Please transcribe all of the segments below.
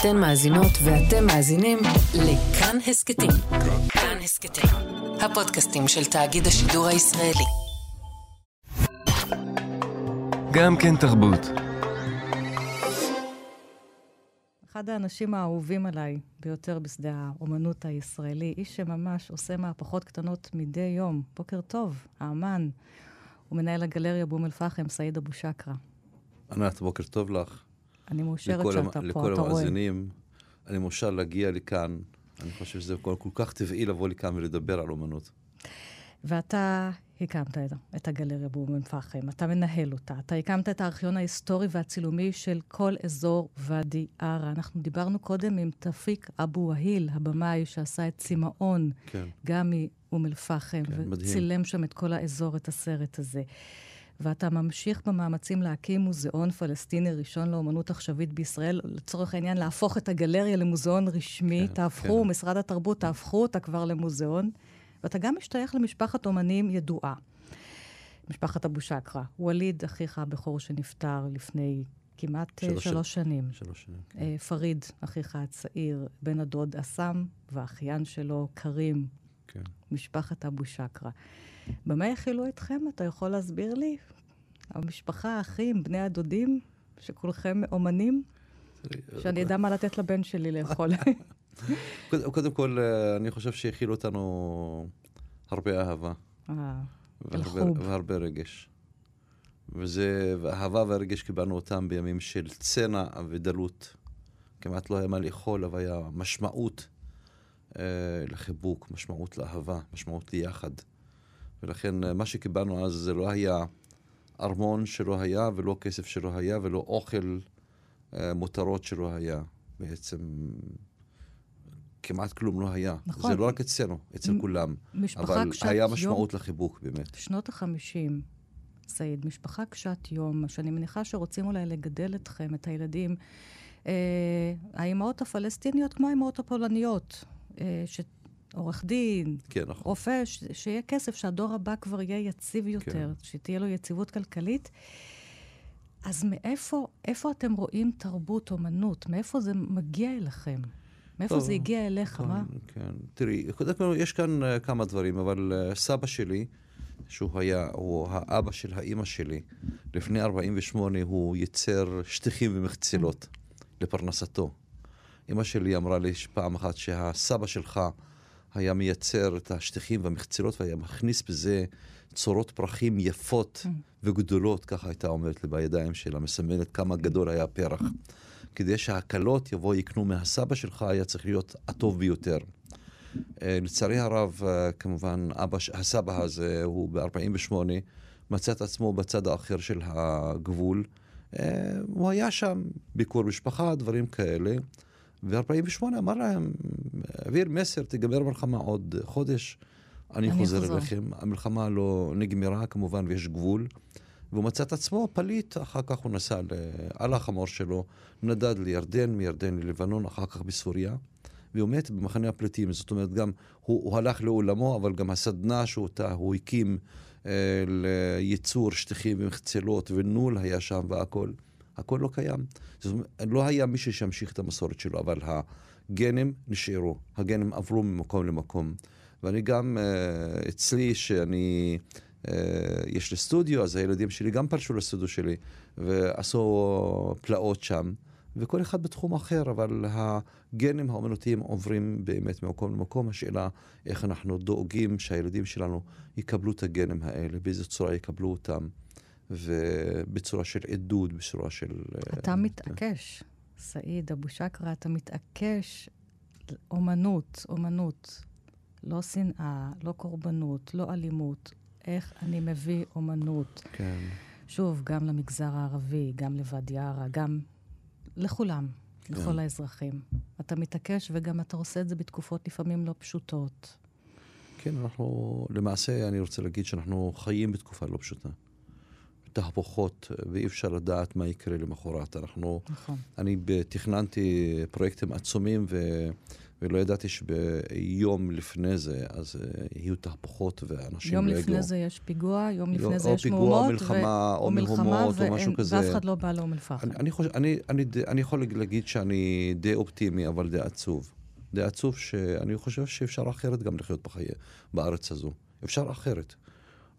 אתן מאזינות ואתם מאזינים לכאן הסכתים. כאן הסכתים, הפודקאסטים של תאגיד השידור הישראלי. גם כן תרבות. אחד האנשים האהובים עליי ביותר בשדה האומנות הישראלי, איש שממש עושה מהפכות קטנות מדי יום. בוקר טוב, האמן. הוא מנהל הגלריה באום אל-פחם, סעיד אבו שקרה. ענת, בוקר טוב לך. אני מאושרת לכל שאתה המ- פה, לכל אתה רואה. המאזינים, אני מאושר להגיע לכאן. אני חושב שזה כל, כל כך טבעי לבוא לכאן ולדבר על אומנות. ואתה הקמת את, הגלריה באום אל-פחם, אתה מנהל אותה, אתה הקמת את הארכיון ההיסטורי והצילומי של כל אזור ואדי ערה. אנחנו דיברנו קודם עם תפיק אבו והיל, הבמאי שעשה את צמאון, כן. גם מאום אל-פחם, כן, מדהים. וצילם שם את כל האזור, את הסרט הזה. ואתה ממשיך במאמצים להקים מוזיאון פלסטיני ראשון לאומנות עכשווית בישראל, לצורך העניין להפוך את הגלריה למוזיאון רשמי. כן, תהפכו, כן. משרד התרבות, תהפכו אותה כבר למוזיאון. ואתה גם משתייך למשפחת אומנים ידועה, משפחת אבו שקרה. ווליד, אחיך הבכור שנפטר לפני כמעט אה, שלוש שלוש שנים. שלוש שנים. כן. אה, פריד, אחיך הצעיר, בן הדוד אסם, והאחיין שלו, כרים, כן. משפחת אבו שקרה. במה הכילו אתכם? אתה יכול להסביר לי? המשפחה, האחים, בני הדודים, שכולכם אומנים? שאני אדע מה לתת לבן שלי לאכול. קודם, כל, אה, אני חושב שהכילו אותנו הרבה אהבה. אה, והרבה, רגש. וזה, והאהבה והרגש קיבלנו אותם בימים של צנע ודלות. כמעט לא היה מה לאכול, אבל היה משמעות אה, לחיבוק, משמעות לאהבה, משמעות ליחד. ולכן אה, מה שקיבלנו אז זה לא היה ארמון שלא היה, ולא כסף שלא היה, ולא אוכל אה, מותרות שלא היה. בעצם כמעט כלום לא היה. נכון. זה לא רק אצלנו, אצל מ- כולם. משפחה אבל קשת היה יום. משמעות לחיבוק, באמת. שנות החמישים, סעיד, משפחה קשת יום, שאני מניחה שרוצים אולי לגדל אתכם, את הילדים. אה, האימהות הפלסטיניות כמו האימהות הפולניות, אה, ש... עורך דין, כן, נכון. רופא, ש... שיהיה כסף, שהדור הבא כבר יהיה יציב יותר, כן. שתהיה לו יציבות כלכלית. אז מאיפה איפה אתם רואים תרבות, אומנות? מאיפה זה מגיע אליכם? מאיפה טוב, זה הגיע אליך? מה? כן, כן. תראי, קודם כל יש כאן uh, כמה דברים, אבל uh, סבא שלי, שהוא היה, הוא האבא של האימא שלי, לפני 48 הוא ייצר שטיחים ומחצלות לפרנסתו. אימא שלי אמרה לי פעם אחת שהסבא שלך היה מייצר את השטיחים והמחצלות והיה מכניס בזה צורות פרחים יפות וגדולות, ככה הייתה אומרת לי בידיים שלה, מסמלת כמה גדול היה הפרח. כדי שההקלות יבואו יקנו מהסבא שלך, היה צריך להיות הטוב ביותר. אה, לצערי הרב, אה, כמובן, אבא, הסבא הזה, הוא ב-48, מצא את עצמו בצד האחר של הגבול. אה, הוא היה שם, ביקור משפחה, דברים כאלה. ו-48 אמר להם, העביר מסר, תיגמר המלחמה עוד חודש, אני, אני חוזר. אליכם. המלחמה לא נגמרה כמובן, ויש גבול. והוא מצא את עצמו פליט, אחר כך הוא נסע על החמור שלו, נדד לירדן, מירדן ללבנון, אחר כך בסוריה, והוא מת במחנה הפליטים. זאת אומרת, גם הוא, הוא הלך לעולמו, אבל גם הסדנה שאותה הוא הקים אה, לייצור שטיחים ומחצלות, ונול היה שם והכל, הכל לא קיים. זאת אומרת, לא היה מישהו שימשיך את המסורת שלו, אבל הגנים נשארו, הגנים עברו ממקום למקום. ואני גם, אה, אצלי, שאני... אה, יש לי סטודיו, אז הילדים שלי גם פלשו לסטודיו שלי ועשו פלאות שם, וכל אחד בתחום אחר, אבל הגנים האומנותיים עוברים באמת ממקום למקום. השאלה איך אנחנו דואגים שהילדים שלנו יקבלו את הגנים האלה, באיזה צורה יקבלו אותם, ובצורה של עדות, בצורה של... אתה מתעקש, סעיד אבו שקרה, אתה מתעקש, אומנות, אומנות. לא שנאה, לא קורבנות, לא אלימות. איך אני מביא אומנות? כן. שוב, גם למגזר הערבי, גם לוואדי עארה, גם לכולם, לכל האזרחים. אתה מתעקש וגם אתה עושה את זה בתקופות לפעמים לא פשוטות. כן, אנחנו, למעשה, אני רוצה להגיד שאנחנו חיים בתקופה לא פשוטה. תהפוכות, ואי אפשר לדעת מה יקרה למחרת. אנחנו, נכון. אני תכננתי פרויקטים עצומים, ולא ידעתי שביום לפני זה, אז uh, יהיו תהפוכות ואנשים יום לא יגיעו. לפני זה יש פיגוע, יום לפני או זה יש פיגוע, מהומות. מלחמה, ו... או מהומות, או ואין- משהו כזה. ואף אחד לא בא לאום אל-פחם. אני, אני, חושב, אני, אני, אני יכול להגיד שאני די אופטימי, אבל די עצוב. די עצוב שאני חושב שאפשר אחרת גם לחיות בחיי, בארץ הזו. אפשר אחרת.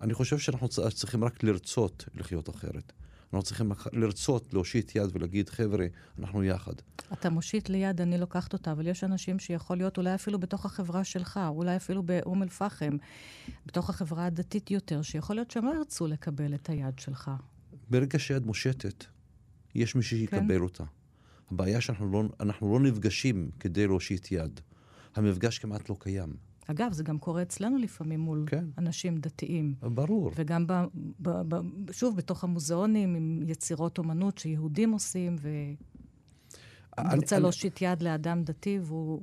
אני חושב שאנחנו צריכים רק לרצות לחיות אחרת. אנחנו צריכים לרצות להושיט יד ולהגיד, חבר'ה, אנחנו יחד. אתה מושיט לי יד, אני לוקחת אותה, אבל יש אנשים שיכול להיות אולי אפילו בתוך החברה שלך, אולי אפילו באום אל-פחם, בתוך החברה הדתית יותר, שיכול להיות שהם לא ירצו לקבל את היד שלך. ברגע שיד מושטת, יש מי שיקבל כן. אותה. הבעיה שאנחנו לא, לא נפגשים כדי להושיט יד. המפגש כמעט לא קיים. אגב, זה גם קורה אצלנו לפעמים מול כן. אנשים דתיים. ברור. וגם, ב, ב, ב, שוב, בתוך המוזיאונים, עם יצירות אומנות שיהודים עושים, אני- רוצה אני- להושיט יד לאדם דתי, והוא...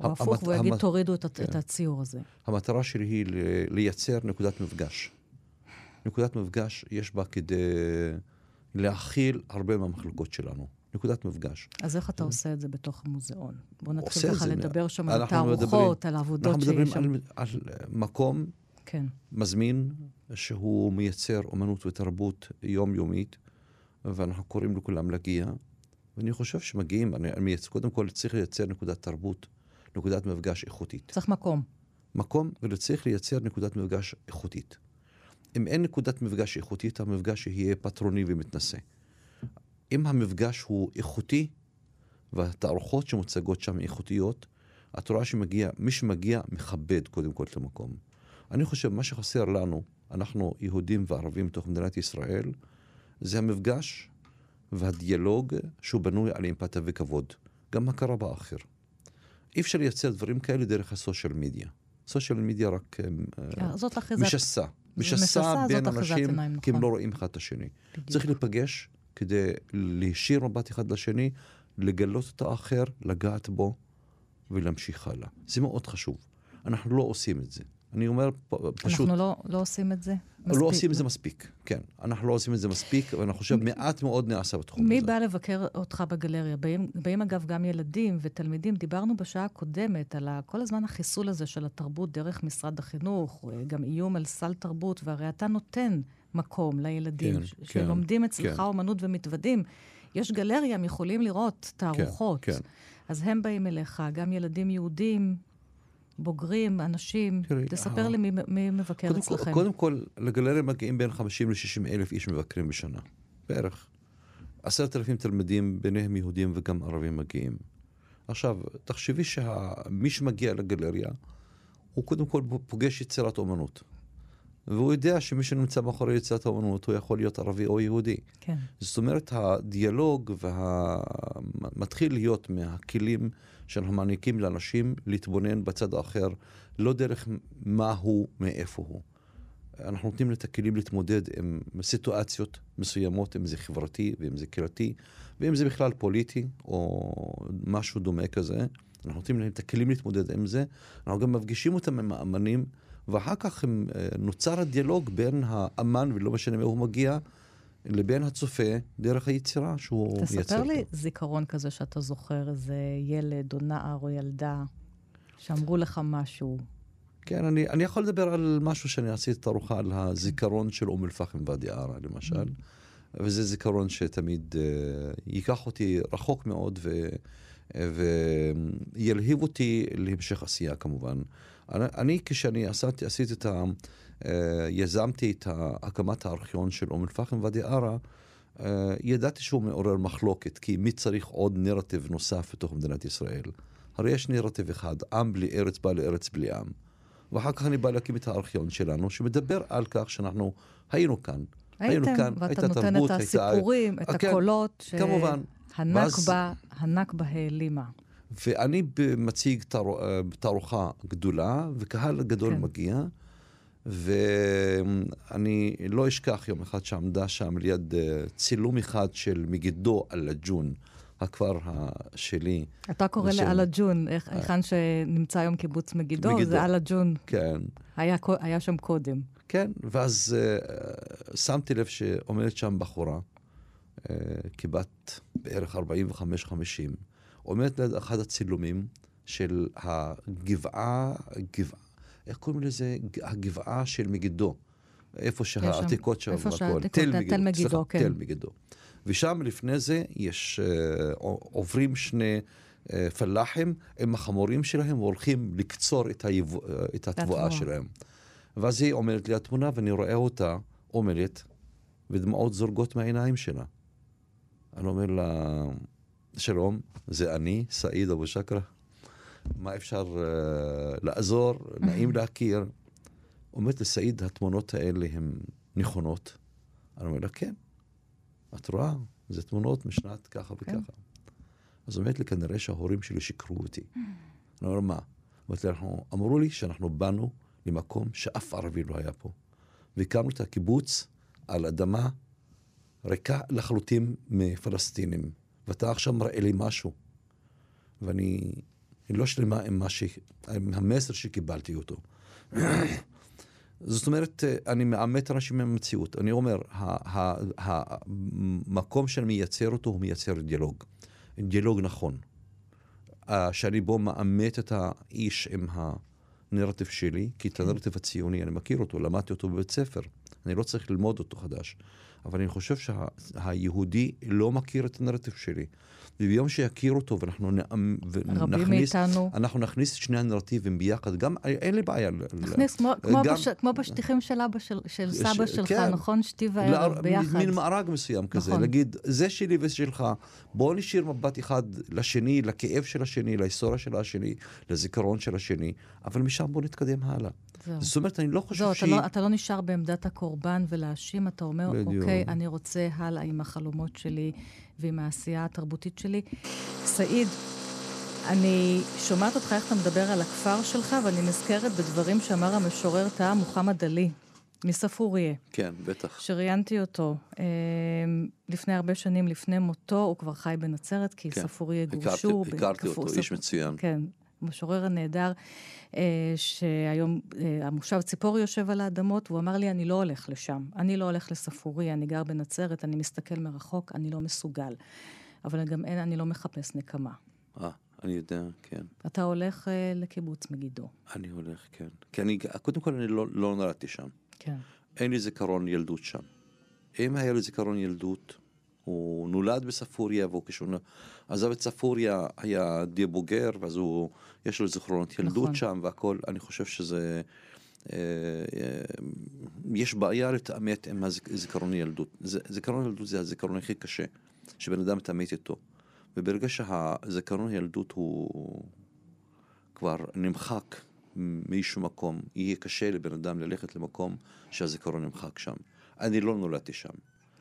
או הפוך, והוא יגיד, תורידו את, כן. את הציור הזה. המטרה שלי היא לייצר נקודת מפגש. נקודת מפגש יש בה כדי להכיל הרבה מהמחלוקות שלנו. נקודת מפגש. אז איך אתה עושה את זה בתוך המוזיאון? בוא נתחיל ככה. לדבר שם על אנחנו מדברים- התערוכות, על העבודות אנחנו מדברים שיש שם. על, על מקום כן. מזמין שהוא מייצר אומנות ותרבות יומיומית, ואנחנו קוראים לכולם להגיע. ואני חושב שמגיעים, אני, אני מייצר, קודם כל צריך לייצר נקודת תרבות, נקודת מפגש איכותית. צריך מקום. מקום וצריך לייצר נקודת מפגש איכותית. אם אין נקודת מפגש איכותית, המפגש יהיה פטרוני ומתנשא. אם המפגש הוא איכותי, והתערוכות שמוצגות שם איכותיות, את רואה שמגיע, מי שמגיע מכבד קודם כל את המקום. אני חושב, מה שחסר לנו, אנחנו יהודים וערבים בתוך מדינת ישראל, זה המפגש והדיאלוג שהוא בנוי על אמפתיה וכבוד. גם הכרה באחר. אי אפשר לייצר דברים כאלה דרך הסושיאל מדיה. סושיאל מדיה רק אה, אה, זאת. משסה. משסה, בין אנשים, כי הם נכון. לא רואים אחד את השני. צריך להיפגש כדי להישיר מבט אחד לשני, לגלות את האחר, לגעת בו ולהמשיך הלאה. זה מאוד חשוב. אנחנו לא עושים את זה. אני אומר פשוט, אנחנו לא, לא עושים את זה? מספיק. לא עושים את זה מספיק. כן, אנחנו לא עושים את זה מספיק, ואני חושב מעט מאוד נעשה בתחום מי הזה. בא לבקר אותך בגלריה? באים, באים אגב גם ילדים ותלמידים. דיברנו בשעה הקודמת על כל הזמן החיסול הזה של התרבות דרך משרד החינוך, גם איום על סל תרבות, והרי אתה נותן מקום לילדים כן, ש- כן, שלומדים אצלך כן. אומנות ומתוודים. יש גלריה, הם יכולים לראות תערוכות. כן. אז הם באים אליך, גם ילדים יהודים, בוגרים, אנשים. תראי, תספר ה- לי מי, מי מבקר קודם כל, אצלכם. קודם כל, לגלריה מגיעים בין 50 ל-60 אלף איש מבקרים בשנה, בערך. עשרת אלפים תלמידים, ביניהם יהודים וגם ערבים מגיעים. עכשיו, תחשבי שמי שמגיע לגלריה, הוא קודם כל פוגש יצירת אומנות. והוא יודע שמי שנמצא מאחורי יצירת האומנות הוא יכול להיות ערבי או יהודי. כן. זאת אומרת, הדיאלוג וה... מתחיל להיות מהכלים שאנחנו מעניקים לאנשים להתבונן בצד האחר, לא דרך מה הוא, מאיפה הוא. אנחנו נותנים את הכלים להתמודד עם סיטואציות מסוימות, אם זה חברתי ואם זה קהילתי, ואם זה בכלל פוליטי או משהו דומה כזה. אנחנו נותנים להם את הכלים להתמודד עם זה. אנחנו גם מפגישים אותם עם האמנים, ואחר כך הם, אה, נוצר הדיאלוג בין האמן, ולא משנה מאיפה הוא מגיע, לבין הצופה דרך היצירה שהוא מייצר. תספר לי אותו. זיכרון כזה שאתה זוכר, איזה ילד או נער או ילדה שאמרו לך משהו. כן, אני, אני יכול לדבר על משהו שאני עשיתי תערוכה על הזיכרון של אום אל-פחם ואדי ערה, למשל. וזה זיכרון שתמיד uh, ייקח אותי רחוק מאוד ו, וילהיב אותי להמשך עשייה כמובן. אני, אני כשאני עשיתי, עשיתי את ה... Uh, יזמתי את הקמת הארכיון של אום אל-פחם ואדי ערה, uh, ידעתי שהוא מעורר מחלוקת, כי מי צריך עוד נרטיב נוסף בתוך מדינת ישראל? הרי יש נרטיב אחד, עם בלי ארץ בא לארץ בלי עם. ואחר כך אני בא להקים את הארכיון שלנו, שמדבר על כך שאנחנו היינו כאן. היינו הייתם, כאן, ואתה הייתה נותן תרבות, את הייתה- הסיפורים, את אה, כן, הקולות, כמובן. שהנכבה, הנכבה העלימה. ואני מציג אה, תערוכה גדולה, וקהל גדול כן. מגיע, ואני לא אשכח יום אחד שעמדה שם ליד אה, צילום אחד של מגידו אלג'ון, הכפר שלי. אתה קורא בשם- לאלג'ון, איך- היכן שנמצא היום קיבוץ מגידו, מגידו. זה אלג'ון, כן, היה היה שם קודם. כן, ואז uh, שמתי לב שעומדת שם בחורה, uh, כבת בערך 45-50, עומדת ליד אחד הצילומים של הגבעה, גבעה, איך קוראים לזה? הגבעה של מגידו. איפה שהעתיקות שם איפה. שהעתיקות, תל מגידו, סליחה, כן. תל מגידו. ושם לפני זה יש, אה, עוברים שני אה, פלאחים עם החמורים שלהם והולכים לקצור את, היבוא, אה, את התבואה. שלהם. ואז היא עומדת לי התמונה ואני רואה אותה עומדת ודמעות זורגות מהעיניים שלה. אני אומר לה, שלום, זה אני, סעיד אבו שקרה. מה אפשר uh, לעזור? נעים להכיר. אומרת לי, סעיד, התמונות האלה הן נכונות? אני אומר לה, כן. את רואה? זה תמונות משנת ככה כן. וככה. אז אומרת לי, כנראה שההורים שלי שיקרו אותי. אני אומר, מה? אמרתי לה, "אנחנו- אמרו לי שאנחנו באנו למקום שאף ערבי לא היה פה. והקמנו את הקיבוץ על אדמה ריקה לחלוטין מפלסטינים. ואתה עכשיו מראה לי משהו. ואני אני לא שלמה עם, ש... עם המסר שקיבלתי אותו. זאת אומרת, אני מאמת אנשים מהמציאות. אני אומר, ה- ה- המקום שאני מייצר אותו, הוא מייצר דיאלוג. דיאלוג נכון. שאני בו מאמת את האיש עם הנרטיב שלי, כי את הנרטיב הציוני, אני מכיר אותו, למדתי אותו בבית ספר. אני לא צריך ללמוד אותו חדש. אבל אני חושב שהיהודי לא מכיר את הנרטיב שלי. וביום שיכיר אותו ואנחנו נאמ... רבים ונכניס, מאיתנו. אנחנו נכניס את שני הנרטיבים ביחד, גם אין לי בעיה. ל- נכניס, כמו, כמו, גם- בש, כמו בשטיחים של אבא של, של ש- סבא שלך, כן. נכון? שתי וערב ביחד. מין מארג מסוים כזה, נכון. להגיד, זה שלי וזה שלך, בואו נשאיר מבט אחד לשני, לכאב של השני, להיסטוריה של השני, לזיכרון של השני, אבל משם בואו נתקדם הלאה. זהו. זאת אומרת, אני לא חושב זהו, אתה שהיא... לא, אתה לא נשאר בעמדת הקורבן ולהאשים, אתה אומר, בדיוק. אוקיי, אני רוצה הלאה עם החלומות שלי ועם העשייה התרבותית שלי. סעיד, אני שומעת אותך איך אתה מדבר על הכפר שלך, ואני נזכרת בדברים שאמר המשורר טעה מוחמד עלי, מספוריה. כן, בטח. שראיינתי אותו אה, לפני הרבה שנים, לפני מותו, הוא כבר חי בנצרת, כי כן. ספוריה הכרתי- גורשו. הכרתי בכפור- אותו, איש ספ- מצוין. כן, המשורר הנהדר, אה, שהיום אה, המושב ציפורי יושב על האדמות, והוא אמר לי, אני לא הולך לשם. אני לא הולך לספוריה, אני גר בנצרת, אני מסתכל מרחוק, אני לא מסוגל. אבל גם אין, אני לא מחפש נקמה. אה, אני יודע, כן. אתה הולך אה, לקיבוץ מגידו. אני הולך, כן. כי אני, קודם כל, אני לא, לא נולדתי שם. כן. אין לי זיכרון ילדות שם. אם היה לי זיכרון ילדות, הוא נולד בספוריה, והוא כשהוא עזב את ספוריה, היה די בוגר, ואז הוא, יש לו זיכרונות ילדות נכון. שם והכל. אני חושב שזה... אה, אה, יש בעיה להתעמת עם הזיכרון ילדות. זיכרון ילדות זה הזיכרון הכי קשה, שבן אדם מתעמת איתו. וברגע שהזיכרון ילדות הוא כבר נמחק מאיזשהו מקום, יהיה קשה לבן אדם ללכת למקום שהזיכרון נמחק שם. אני לא נולדתי שם,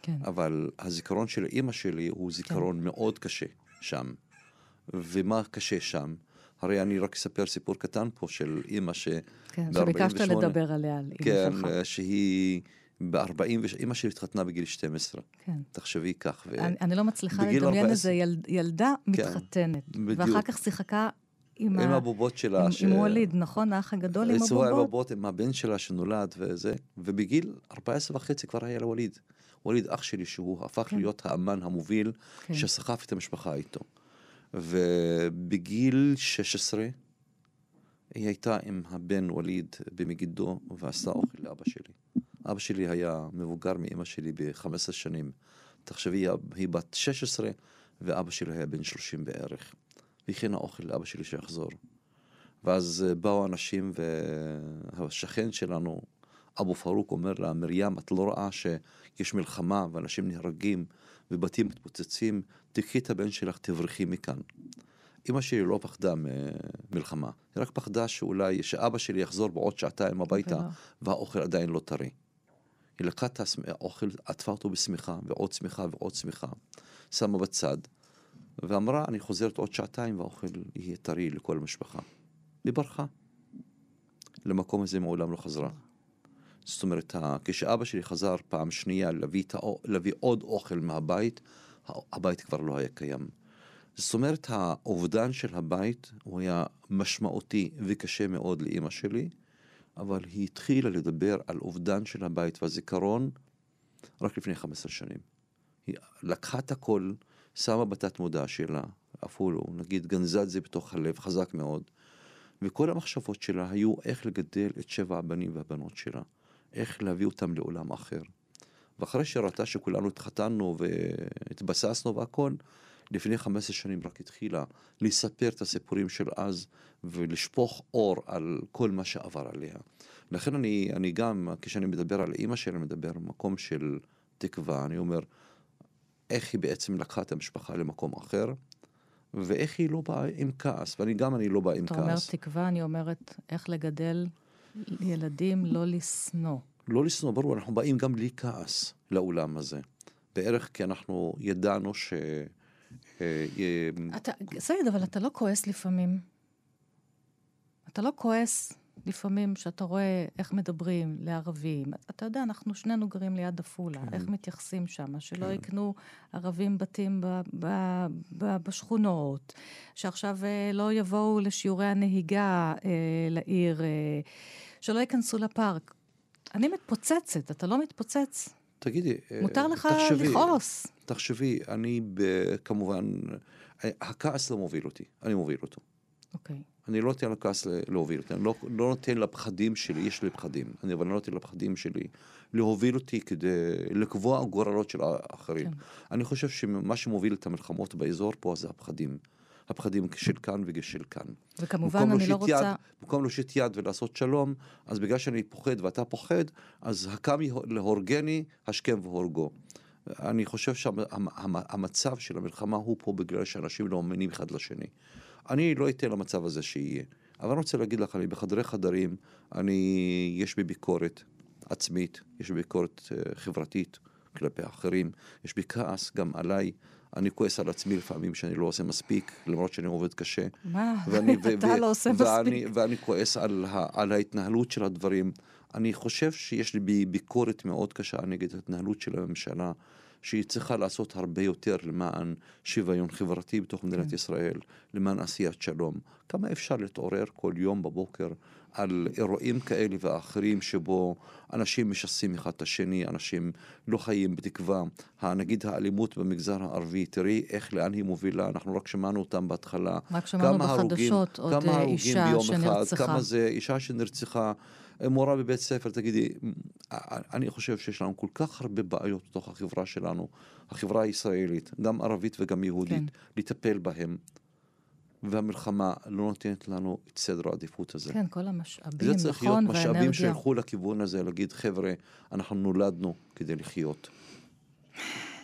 כן. אבל הזיכרון של אימא שלי הוא זיכרון מאוד קשה שם. ומה קשה שם? הרי אני רק אספר סיפור קטן פה של אימא ש... כן, שביקשת 48 לדבר עליה, על אמא כן, שלך. שהיא ב-40... אימא שלי התחתנה בגיל 12. כן. תחשבי כך. ו... אני, אני לא מצליחה לדמיין 14. איזה יל, ילדה מתחתנת. בדיוק. ואחר כך שיחקה עם, עם ה- הבובות שלה. עם, ש- עם ווליד, נכון? האח הגדול עם היה הבובות? בובות עם הבן שלה שנולד וזה, ובגיל 14 וחצי כבר היה לה ווליד. ווליד אח שלי שהוא הפך כן. להיות האמן המוביל כן. שסחף את המשפחה איתו. ובגיל 16 היא הייתה עם הבן ווליד במגידו ועשתה אוכל לאבא שלי. אבא שלי היה מבוגר מאמא שלי ב-15 שנים. תחשבי, היא בת 16 ואבא שלי היה בן 30 בערך. והכינה אוכל לאבא שלי שיחזור. ואז אה, באו אנשים והשכן שלנו, אבו פרוק, אומר לה, מרים, את לא רואה שיש מלחמה ואנשים נהרגים ובתים מתפוצצים, תקחי את הבן שלך, תברחי מכאן. אמא שלי לא פחדה ממלחמה, היא רק פחדה שאולי, שאבא שלי יחזור בעוד שעתיים הביתה. והאוכל עדיין לא טרי. היא לקחה את האוכל, עטפה אותו בשמיכה, ועוד שמיכה ועוד שמיכה, שמה בצד, ואמרה, אני חוזרת עוד שעתיים והאוכל יהיה טרי לכל המשפחה. היא ברחה. למקום הזה מעולם לא חזרה. זאת אומרת, כשאבא שלי חזר פעם שנייה להביא, האו, להביא עוד אוכל מהבית, הבית כבר לא היה קיים. זאת אומרת, האובדן של הבית הוא היה משמעותי וקשה מאוד לאימא שלי, אבל היא התחילה לדבר על אובדן של הבית והזיכרון רק לפני 15 שנים. היא לקחה את הכל, שמה בתת מודע שלה, אפילו, נגיד, גנזה את זה בתוך הלב חזק מאוד. וכל המחשבות שלה היו איך לגדל את שבע הבנים והבנות שלה, איך להביא אותם לעולם אחר. ואחרי שראתה שכולנו התחתנו והתבססנו והכל, לפני 15 שנים רק התחילה לספר את הסיפורים של אז ולשפוך אור על כל מה שעבר עליה. לכן אני, אני גם, כשאני מדבר על אימא שלי, אני מדבר במקום של תקווה, אני אומר, איך היא בעצם לקחה את המשפחה למקום אחר, ואיך היא לא באה עם כעס, ואני גם אני לא בא עם אתה כעס. אומר תקווה, אני אומרת איך לגדל ילדים לא לשנוא. לא לשנוא, ברור, אנחנו באים גם בלי כעס לאולם הזה. בערך כי אנחנו ידענו ש... אה, אה, אתה, סעיד, אבל אתה לא כועס לפעמים. אתה לא כועס לפעמים שאתה רואה איך מדברים לערבים. אתה יודע, אנחנו שנינו גרים ליד עפולה, כן. איך מתייחסים שם, שלא יקנו ערבים בתים ב, ב, ב, בשכונות, שעכשיו אה, לא יבואו לשיעורי הנהיגה אה, לעיר, אה, שלא ייכנסו לפארק. אני מתפוצצת, אתה לא מתפוצץ. תגידי, אה, מותר לך תחשבי, לכעוס. תחשבי, אני ב- כמובן, אה, הכעס לא מוביל אותי, אני מוביל אותו. אוקיי. אני לא נותן לכעס להוביל אותי, אני לא, לא נותן לפחדים שלי, יש לי פחדים, אני אבל לא נותן לפחדים שלי להוביל אותי כדי לקבוע גורלות של האחרים. כן. אני חושב שמה שמוביל את המלחמות באזור פה זה הפחדים. הפחדים של כאן ושל כאן. וכמובן, אני לא רוצה... יד, במקום להושיט יד ולעשות שלום, אז בגלל שאני פוחד ואתה פוחד, אז הקם להורגני, השכם והורגו. אני חושב שהמצב של המלחמה הוא פה בגלל שאנשים לא מאמינים אחד לשני. אני לא אתן למצב הזה שיהיה. אבל אני רוצה להגיד לך, אני בחדרי חדרים, אני, יש בי ביקורת עצמית, יש בי ביקורת אה, חברתית כלפי אחרים, יש בי כעס גם עליי. אני כועס על עצמי לפעמים שאני לא עושה מספיק, למרות שאני עובד קשה. מה? ואני, אתה לא עושה ואני, מספיק. ואני כועס על, ה, על ההתנהלות של הדברים. אני חושב שיש לי בי ביקורת מאוד קשה נגד ההתנהלות של הממשלה, שהיא צריכה לעשות הרבה יותר למען שוויון חברתי בתוך מדינת כן. ישראל, למען עשיית שלום. כמה אפשר להתעורר כל יום בבוקר על אירועים כאלה ואחרים שבו אנשים משסים אחד את השני, אנשים לא חיים בתקווה. נגיד האלימות במגזר הערבי, תראי איך, לאן היא מובילה, אנחנו רק שמענו אותם בהתחלה. רק שמענו כמה הרוגים- בחדשות עוד כמה אה, הרוגים אישה ביום שנרצחה. אחד, כמה זה אישה שנרצחה, מורה בבית ספר, תגידי, אני חושב שיש לנו כל כך הרבה בעיות בתוך החברה שלנו, החברה הישראלית, גם ערבית וגם יהודית, כן. לטפל בהם. והמלחמה לא נותנת לנו את סדר העדיפות הזה. כן, כל המשאבים, זה צריך להיות נכון, משאבים והאנרגיה. שילכו לכיוון הזה, להגיד, חבר'ה, אנחנו נולדנו כדי לחיות.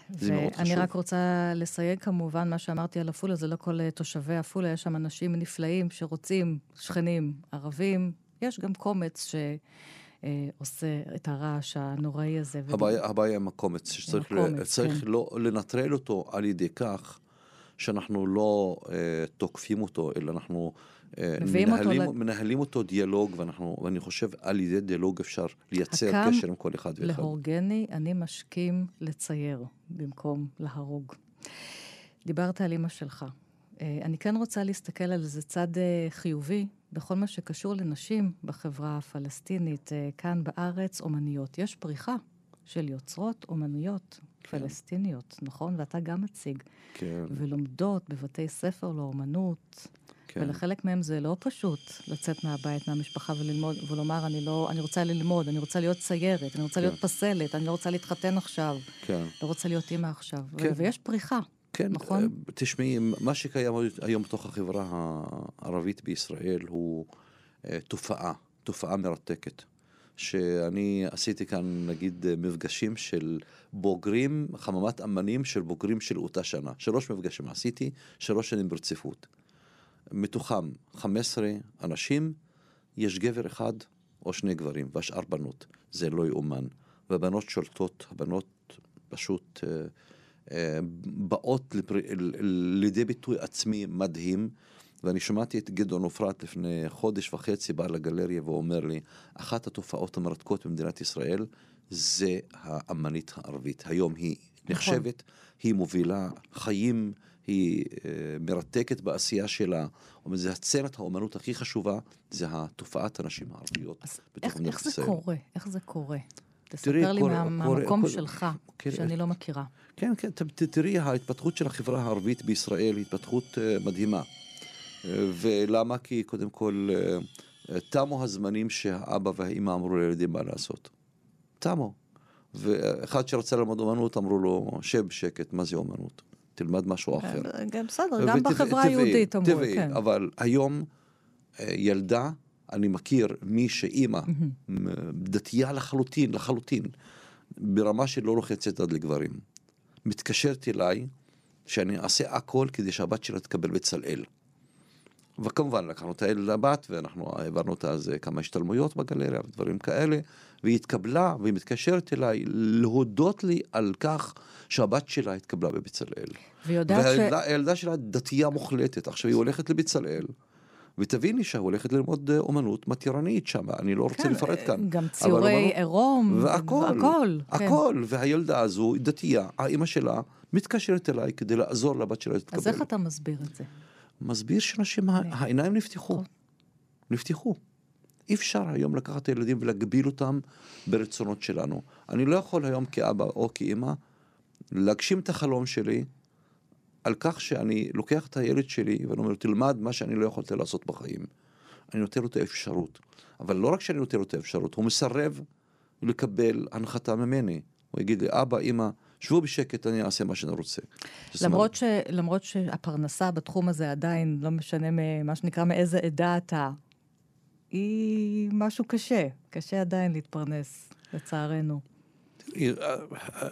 זה מאוד ואני חשוב. רק רוצה לסייג כמובן, מה שאמרתי על עפולה, זה לא כל אה, תושבי עפולה, יש שם אנשים נפלאים שרוצים, שכנים ערבים, יש גם קומץ שעושה את הרעש הנוראי הזה. הבעיה, הבעיה עם הקומץ, שצריך עם ל- הקומץ, צריך כן. לא, לנטרל אותו על ידי כך שאנחנו לא אה, תוקפים אותו, אלא אנחנו אה, מביאים אותו מנהלים, מנהלים אותו דיאלוג, ואנחנו, ואני חושב על ידי דיאלוג אפשר לייצר קשר עם כל אחד ואחד. להורגני, אני משכים לצייר במקום להרוג. דיברת על אימא שלך. אה, אני כן רוצה להסתכל על איזה צד חיובי בכל מה שקשור לנשים בחברה הפלסטינית, כאן בארץ, אומניות. יש פריחה של יוצרות אומנויות פלסטיניות, נכון? ואתה גם מציג. כן, ולומדות בבתי ספר לאומנות. כן. ולחלק מהם זה לא פשוט לצאת מהבית, מהמשפחה וללמוד, ולומר, אני לא, אני רוצה ללמוד, אני רוצה להיות ציירת, אני רוצה כן. להיות פסלת, אני לא רוצה להתחתן עכשיו, כן. לא רוצה להיות אימא עכשיו. כן. ויש פריחה. כן, נכון? אה, תשמעי, מה שקיים היום בתוך החברה הערבית בישראל הוא אה, תופעה, תופעה מרתקת. שאני עשיתי כאן, נגיד, מפגשים של בוגרים, חממת אמנים של בוגרים של אותה שנה. שלוש מפגשים עשיתי, שלוש שנים ברציפות. מתוכם 15 אנשים, יש גבר אחד או שני גברים, והשאר בנות. זה לא יאומן. והבנות שולטות, הבנות פשוט אה, אה, באות לפר... לידי ביטוי עצמי מדהים. ואני שמעתי את גדעון עופרת לפני חודש וחצי בא לגלריה ואומר לי, אחת התופעות המרתקות במדינת ישראל זה האמנית הערבית. היום היא נחשבת, היא מובילה חיים, היא אה, מרתקת בעשייה שלה. אומר, זה הצמת האומנות הכי חשובה, זה התופעת הנשים הערביות אז בתוך איך, זה. קורה? איך זה קורה? תספר לי מהמקום שלך, כן, שאני לא מכירה. כן, כן, תראי, ההתפתחות של החברה הערבית בישראל היא התפתחות אה, מדהימה. ולמה? כי קודם כל, אה, תמו הזמנים שהאבא והאימא אמרו לילדים מה לעשות. תמו. ואחד שרצה ללמוד אומנות, אמרו לו, שב בשקט, מה זה אומנות? תלמד משהו אחר. גם בסדר, גם בחברה היהודית אמרו, טבעי, כן. אבל היום אה, ילדה, אני מכיר מי שאימא, דתייה לחלוטין, לחלוטין, ברמה שלא לוחצת עד לגברים, מתקשרת אליי שאני אעשה הכל כדי שהבת שלה תקבל בצלאל. וכמובן לקחנו את הילד לבת ואנחנו העברנו אותה אז כמה השתלמויות בגלריה ודברים כאלה והיא התקבלה והיא מתקשרת אליי להודות לי על כך שהבת שלה התקבלה בבצלאל. ש... והילדה הילדה שלה דתייה מוחלטת, עכשיו היא הולכת לבצלאל, ותביני שהיא הולכת ללמוד אה, אומנות מתירנית שם, אני לא רוצה כן, לפרט כאן. גם אבל ציורי עירום. והכל, הכל. כן. הכל, והילדה הזו דתייה, האימא שלה מתקשרת אליי כדי לעזור לבת שלה להתקבל. אז איך אתה מסביר את זה? מסביר שאנשים, העיניים נפתחו. נפתחו. אי אפשר היום לקחת את הילדים ולהגביל אותם ברצונות שלנו. אני לא יכול היום כאבא או כאימא להגשים את החלום שלי על כך שאני לוקח את הילד שלי ואני אומר תלמד מה שאני לא יכולתי לעשות בחיים. אני נותן לו את האפשרות. אבל לא רק שאני נותן לו את האפשרות, הוא מסרב לקבל הנחתה ממני. הוא יגיד לי, אבא, אמא, שבו בשקט, אני אעשה מה שאני רוצה. למרות, ש, למרות שהפרנסה בתחום הזה עדיין, לא משנה מה שנקרא מאיזה עדה אתה, היא משהו קשה. קשה עדיין להתפרנס, לצערנו.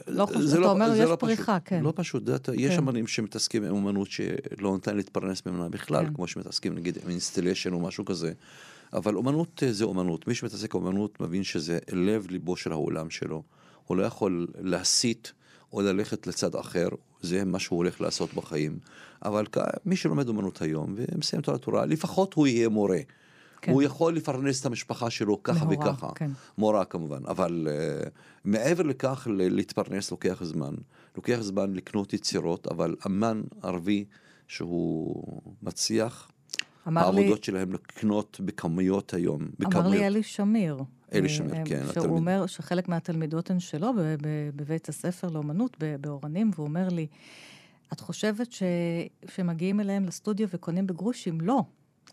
לא חושב- זה אתה אומר, זה יש לא פריחה, פשוט, כן. לא פשוט, יודעת, יש כן. אמנים שמתעסקים עם אמנות שלא ניתן להתפרנס ממנה בכלל, כן. כמו שמתעסקים נגיד עם אינסטלשן או משהו כזה. אבל אומנות אה, זה אומנות, מי שמתעסק באומנות מבין שזה לב ליבו של העולם שלו. הוא לא יכול להסיט או ללכת לצד אחר, זה מה שהוא הולך לעשות בחיים. אבל מי שלומד אומנות היום ומסיים את התורה, לפחות הוא יהיה מורה. כן. הוא יכול לפרנס את המשפחה שלו ככה מהורה, וככה. כן. מורה כמובן, אבל uh, מעבר לכך להתפרנס לוקח זמן. לוקח זמן לקנות יצירות, אבל אמן ערבי שהוא מצליח, אמר לי, העבודות שלהם לקנות בכמויות היום. אמר בכמויות. לי אלי שמיר. אלי אה, שמיר, אה, כן, שהוא התלמיד. אומר שחלק מהתלמידות הן שלו ב- ב- בבית הספר לאומנות באורנים, והוא אומר לי, את חושבת ש... שמגיעים אליהם לסטודיו וקונים בגרושים? לא.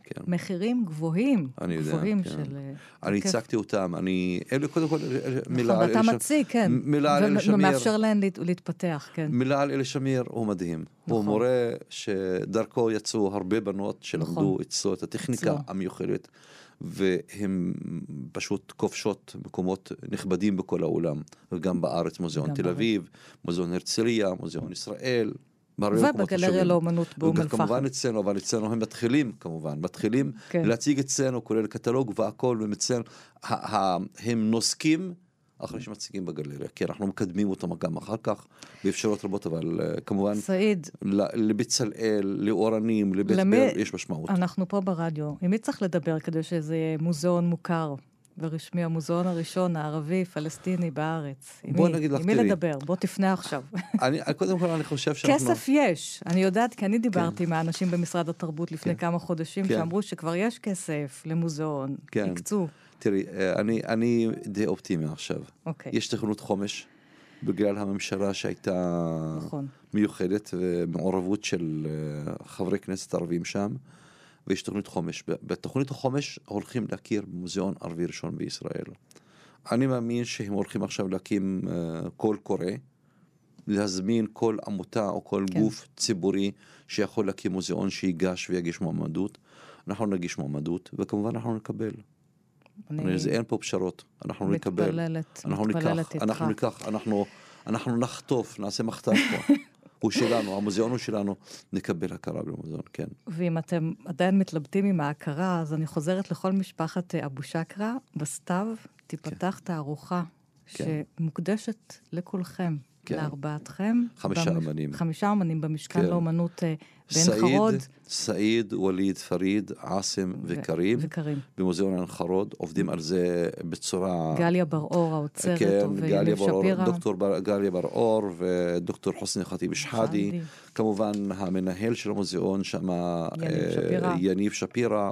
כן. מחירים גבוהים. אני יודע, גבוהים כן. של... אה, אני. הצגתי אותם, אני... אלה קודם כל, אלה- מילה נכון, על אלי שמיר. מציג, כן. מילה על אלי ו- שמיר. ומאפשר להן להת- להתפתח, כן. מילה על אלי שמיר הוא מדהים. הוא נכון. מורה שדרכו יצאו הרבה בנות שלמדו נכון. אצלו את הטכניקה. המיוחדת, והן פשוט כובשות מקומות נכבדים בכל העולם, וגם בארץ, מוזיאון גם תל. אביב, מוזיאון הרצליה, מוזיאון ישראל. ובגלריה. לאומנות באום וגם כמובן אל-פחם. אצלנו, אבל אצלנו הם מתחילים כמובן, מתחילים כן. להציג אצלנו, כולל קטלוג והכל, ומצלנו, ה- ה- הם נוסקים אחרי שמציגים בגלריה, כי אנחנו מקדמים אותם גם אחר כך, באפשרויות רבות, אבל אה, כמובן, סעיד, לבצלאל, לאורנים, לבית למי- ברל, יש משמעות. אנחנו פה ברדיו. עם מי צריך לדבר כדי שזה יהיה מוזיאון מוכר ורשמי, המוזיאון הראשון הערבי, פלסטיני בארץ? בוא מי? נגיד לך, עם מי תראי. לדבר? בוא תפנה עכשיו. אני, קודם כל אני חושב שאנחנו... כסף יש. אני יודעת, כי אני דיברתי עם האנשים במשרד התרבות לפני כן. כמה חודשים, כן. שאמרו שכבר יש כסף למוזיאון. כן. הקצו. תראי, אה, אני, אני די אופטימי עכשיו. אוקיי. יש תכנות חומש, בגלל הממשלה שהייתה נכון. מיוחדת ומעורבות של אה, חברי כנסת ערבים שם, ויש תוכנית חומש. בתוכנית החומש הולכים להכיר במוזיאון ערבי ראשון בישראל. אני מאמין שהם הולכים עכשיו להקים אה, קול קורא, להזמין כל עמותה או כל כן. גוף ציבורי שיכול להקים מוזיאון שיגש ויגיש מועמדות. אנחנו נגיש מועמדות, וכמובן אנחנו נקבל. אני זה, אין פה פשרות, אנחנו נקבל. מתפללת, אנחנו מתפללת ניקח, איתך. אנחנו ניקח, אנחנו, אנחנו נחטוף, נעשה מחטף פה. הוא שלנו, המוזיאון הוא שלנו, נקבל הכרה במוזיאון, כן. ואם אתם עדיין מתלבטים עם ההכרה, אז אני חוזרת לכל משפחת אה, אבו שקרה, בסתיו תיפתח תערוכה כן. שמוקדשת לכולכם, כן. לארבעתכם. חמישה במש- אמנים. חמישה אמנים במשכן כן. לאומנות אה, סעיד, חרוד. סעיד, ווליד, פריד, עאסם וקרים, וקרים. במוזיאון עין חרוד, עובדים על זה בצורה... גליה בר-אור האוצרת, כן, גליה בר-אור. דוקטור בר- גליה בר-אור ודוקטור חוסני ח'טיב שחאדי. כמובן המנהל של המוזיאון שם, יניב אה, שפירא. יניב שפירא,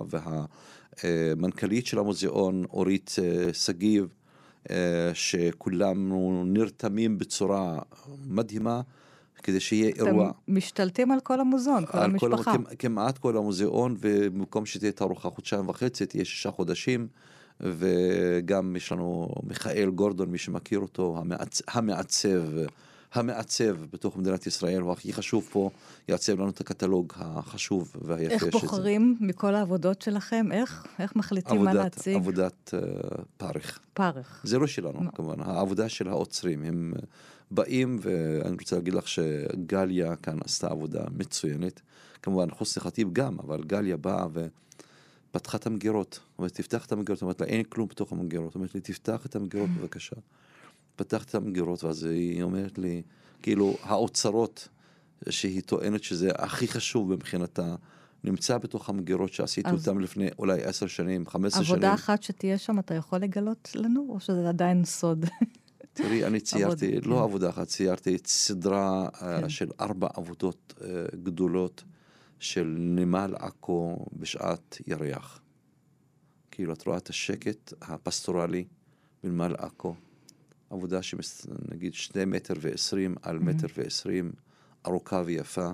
והמנכ"לית של המוזיאון אורית אה, שגיב, אה, שכולנו נרתמים בצורה מדהימה כדי שיהיה אירוע. אתם משתלטים על כל המוזיאון, כל המשפחה. כל, כמעט כל המוזיאון, ובמקום שתהיה תערוכה חודשיים וחצי, תהיה שישה חודשים. וגם יש לנו מיכאל גורדון, מי שמכיר אותו, המעצ... המעצב, המעצב בתוך מדינת ישראל, הוא הכי חשוב פה, יעצב לנו את הקטלוג החשוב והיפה. איך בוחרים שזה. מכל העבודות שלכם? איך? איך מחליטים עבודת, מה להציג? עבודת uh, פרך. פרך. זה לא שלנו, לא. כמובן, העבודה של האוצרים. הם באים, ואני רוצה להגיד לך שגליה כאן עשתה עבודה מצוינת. כמובן, חוסר חטיב גם, אבל גליה באה ו... פתחה את המגירות. אומרת, תפתח את המגירות. אומרת לה, אין כלום בתוך המגירות. אומרת לי, תפתח את המגירות בבקשה. פתחת את המגירות, ואז היא אומרת לי, כאילו, האוצרות שהיא טוענת שזה הכי חשוב מבחינתה, נמצא בתוך המגירות שעשיתי אז... אותם לפני אולי עשר שנים, חמש עשר שנים. עבודה אחת שתהיה שם, אתה יכול לגלות לנו, או שזה עדיין סוד? תראי, אני ציירתי, עבוד, לא כן. עבודה אחת, ציירתי סדרה כן. של ארבע עבודות uh, גדולות. של נמל עכו בשעת ירח. כאילו, את רואה את השקט הפסטורלי בנמל עכו. עבודה שנגיד שני מטר ועשרים על. מטר ועשרים, ארוכה ויפה,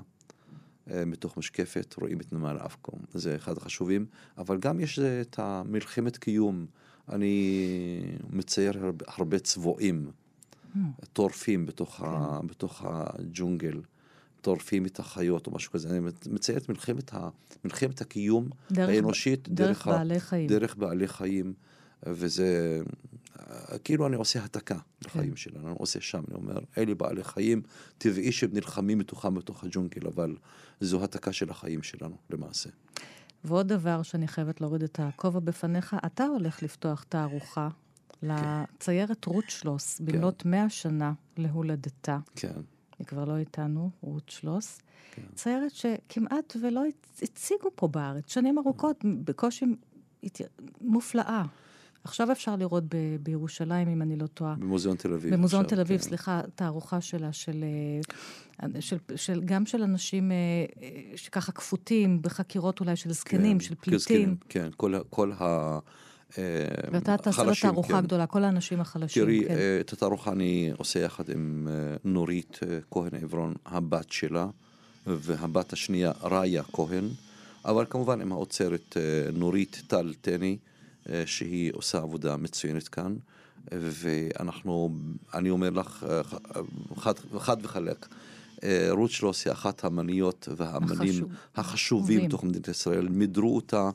אה, מתוך משקפת, רואים את נמל עכו. זה אחד החשובים, אבל גם יש את המלחמת קיום. אני מצייר הרבה, הרבה צבועים, mm. טורפים בתוך, כן. ה, בתוך הג'ונגל. טורפים את החיות או משהו כזה. אני מציין את מלחמת, ה, מלחמת הקיום דרך, האנושית דרך, דרך בעלי ה, חיים. דרך בעלי חיים, וזה כאילו אני עושה התקה כן. לחיים שלנו, אני עושה שם, אני אומר, אלה בעלי חיים, טבעי שהם נלחמים מתוכם בתוך הג'ונגל, אבל זו התקה של החיים שלנו למעשה. ועוד דבר שאני חייבת להוריד את הכובע בפניך, אתה הולך לפתוח תערוכה כן. לציירת רות שלוס, במלאת כן. 100 שנה להולדתה. כן. היא כבר לא איתנו, רות שלוס. כן. ציירת שכמעט ולא הציגו פה בארץ, שנים ארוכות, בקושי מופלאה. עכשיו אפשר לראות ב- בירושלים, אם אני לא טועה. במוזיאון תל אביב. במוזיאון תל אביב, כן. סליחה, תערוכה שלה, של, אה, של, של, גם של אנשים אה, שככה כפותים, בחקירות אולי של זקנים, כן, של פליטים. זקנים, כן, כל, כל ה... אה, ואתה תעשה לו תערוכה כן. גדולה, כל האנשים החלשים. תראי, כן. אה, את התערוכה אני עושה יחד עם אה, נורית כהן עברון, הבת שלה, והבת השנייה, ראיה כהן, אבל כמובן עם האוצרת נורית טל טני, שהיא עושה עבודה מצוינת כאן. ואנחנו, אני אומר לך, חד, חד וחלק, רות שלוס היא אחת המניות והאמנים החשוב. החשובים בתוך מדינת ישראל, מידרו אותה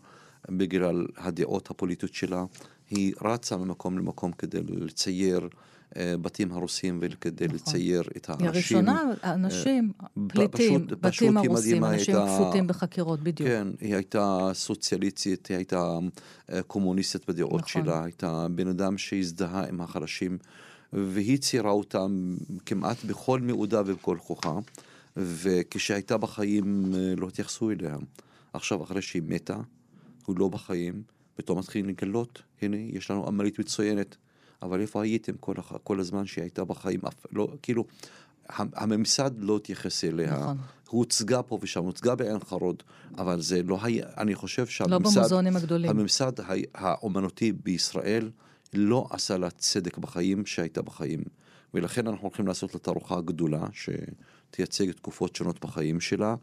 בגלל הדעות הפוליטיות שלה. היא רצה ממקום למקום כדי לצייר uh, בתים הרוסים וכדי נכון. לצייר את האנשים. היא הראשונה, אנשים, פליטים, פשוט, בתים הרוסים, אנשים הייתה, כפותים בחקירות, בדיוק. כן, היא הייתה סוציאליסטית, היא הייתה uh, קומוניסטית בדעות נכון. שלה, הייתה בן אדם שהזדהה עם החלשים, והיא ציירה אותם כמעט בכל מאודה ובכל כוחה, וכשהייתה בחיים לא התייחסו אליה. עכשיו, אחרי שהיא מתה, הוא לא בחיים, פתאום מתחילים לגלות, הנה, יש לנו אמלית מצוינת, אבל איפה הייתם כל, כל הזמן שהיא הייתה בחיים? לא, כאילו, הממסד לא התייחס אליה. נכון. הוא הוצגה פה ושם, הוצגה בעין חרוד, אבל זה לא היה, אני חושב שהממסד... לא במוזיאונים הגדולים. הממסד האומנותי בישראל לא עשה לה צדק בחיים שהייתה בחיים. ולכן אנחנו הולכים לעשות לה תערוכה גדולה, שתייצג תקופות שונות בחיים שלה.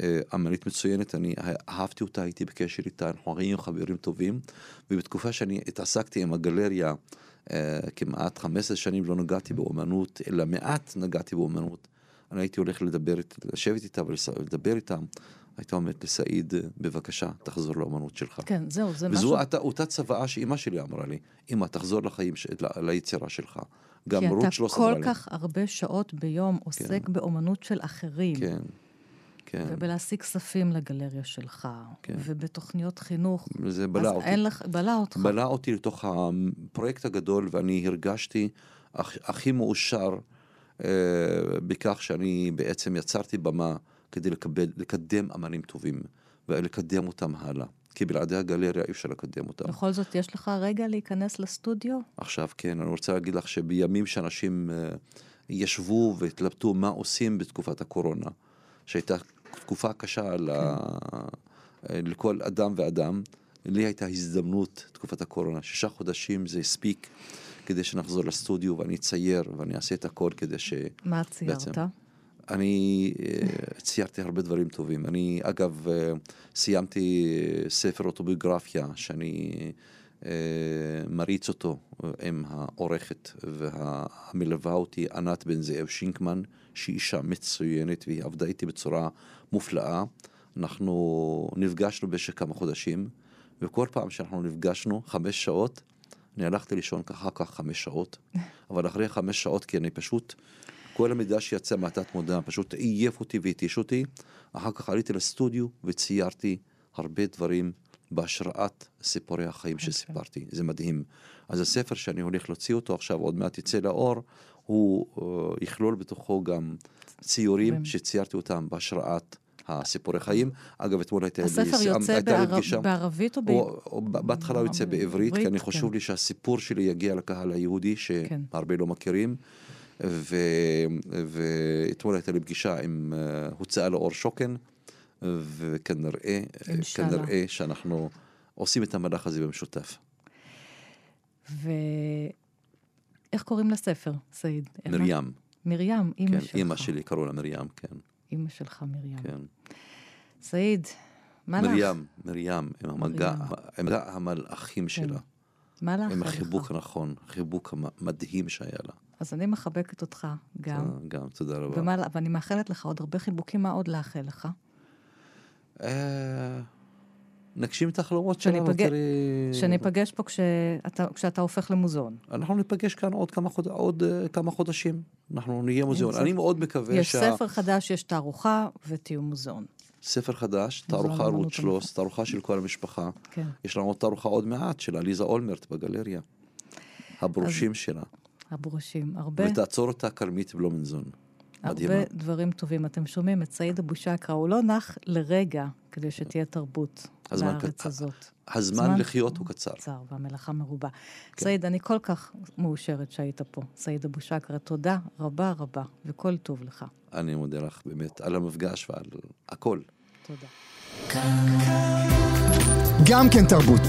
אה, אמנית מצוינת, אני אהבתי אותה, הייתי בקשר איתה, אנחנו היינו חברים טובים, ובתקופה שאני התעסקתי עם הגלריה, כמעט 15 שנים לא נגעתי באומנות, אלא מעט נגעתי באומנות. אני הייתי הולך לדבר, לשבת איתה ולדבר איתה. הייתה אומרת לסעיד, בבקשה, תחזור לאומנות שלך. כן, זהו, זה וזו משהו... וזו אותה צוואה שאימא שלי אמרה לי, אמא, תחזור לחיים, ש... ליצירה שלך. גם רות שלוש אמרה לי. כי אתה כל כך הרבה שעות ביום עוסק כן. באומנות של אחרים. כן. כן. ובלהשיג כספים לגלריה שלך, כן. ובתוכניות חינוך. זה בלע אותי. אין לך, בלע אותך. בלע אותי לתוך הפרויקט הגדול, ואני הרגשתי הכ, הכי מאושר אה, בכך שאני בעצם יצרתי במה כדי לקבל, לקדם אמנים טובים, ולקדם אותם הלאה. כי בלעדי הגלריה אי אפשר לקדם אותם. בכל זאת, יש לך רגע להיכנס לסטודיו? עכשיו, כן. אני רוצה להגיד לך שבימים שאנשים אה, ישבו והתלבטו מה עושים בתקופת הקורונה, שהייתה תקופה קשה ל... כן. לכל אדם ואדם. לי הייתה הזדמנות, תקופת הקורונה, שישה חודשים זה הספיק כדי שנחזור לסטודיו ואני אצייר ואני אעשה את הכל כדי ש... מה ציירת? בעצם. אני אה, ציירתי הרבה דברים טובים. אני, אגב, אה, סיימתי אה, ספר אוטוביוגרפיה שאני מריץ אותו עם העורכת והמלווה אותי, ענת בן זאב שינקמן, שהיא אישה מצוינת והיא עבדה איתי בצורה מופלאה. אנחנו נפגשנו במשך כמה חודשים, וכל פעם שאנחנו נפגשנו, חמש שעות, אני הלכתי לישון ככה כך חמש שעות, אבל אחרי חמש שעות, כי אני פשוט, כל המידע שיצא מהתת מודע פשוט עייף אותי והתיש אותי. אחר כך עליתי לסטודיו וציירתי הרבה דברים בהשראת סיפורי החיים okay. אוקיי. שסיפרתי. זה מדהים. אז הספר שאני הולך להוציא אותו עכשיו, עוד מעט יצא לאור, הוא uh, יכלול בתוכו גם ציורים שציירתי אותם בהשראת הסיפורי חיים. אגב, אתמול הייתה לי... הספר יוצא בערבית או בעברית? בהתחלה הוא יוצא בעברית, כי אני חושב כן. לי שהסיפור שלי יגיע לקהל היהודי, כן. שהרבה לא מכירים. ואתמול הייתה לי פגישה עם אה, הוצאה לאור שוקן, וכנראה כנראה שאנחנו עושים את המהלך הזה במשותף. ואיך קוראים לספר, סעיד? מרים. מרים, אימא כן, שלך. אימא שלי קראו לה מרים, כן. אימא שלך מרים. כן. סעיד, מה לך? מרים, מרים, עם המגע, עם המלאכים כן. שלה. מה לך? עם החיבוק הנכון, החיבוק המדהים שהיה לה. אז אני מחבקת אותך גם. גם, תודה רבה. ומה, ואני מאחלת לך עוד הרבה חיבוקים, מה עוד לאחל לך? נגשים את החלומות שלנו, תראי... שניפגש פה כשאתה, כשאתה הופך למוזיאון. אנחנו ניפגש כאן עוד כמה, חוד... עוד, uh, כמה חודשים. אנחנו נהיה מוזיאון. אני מאוד מקווה יש שה... יש ספר חדש, יש תערוכה ותהיו מוזיאון. ספר חדש, תערוכה רות שלוס, תערוכה של כל המשפחה. כן. יש לנו עוד תערוכה עוד מעט של עליזה אולמרט בגלריה. הברושים אז... שלה. הברושים, הרבה... ותעצור אותה כרמית בלומנזון. מדהימה. הרבה דברים טובים. אתם שומעים את סעיד אבו שקרא, הוא לא נח לרגע כדי שתהיה תרבות בארץ קצר. הזאת. הזמן זמן לחיות הוא קצר. קצר, והמלאכה מרובה. כן. סעיד, אני כל כך מאושרת שהיית פה. סעיד אבו שקרא, תודה רבה רבה, וכל טוב לך. אני מודה לך באמת על המפגש ועל הכל. תודה. גם כן תרבות,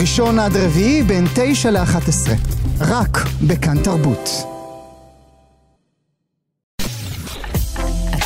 ראשון עד רביעי בין תשע לאחת עשרה, רק בכאן תרבות.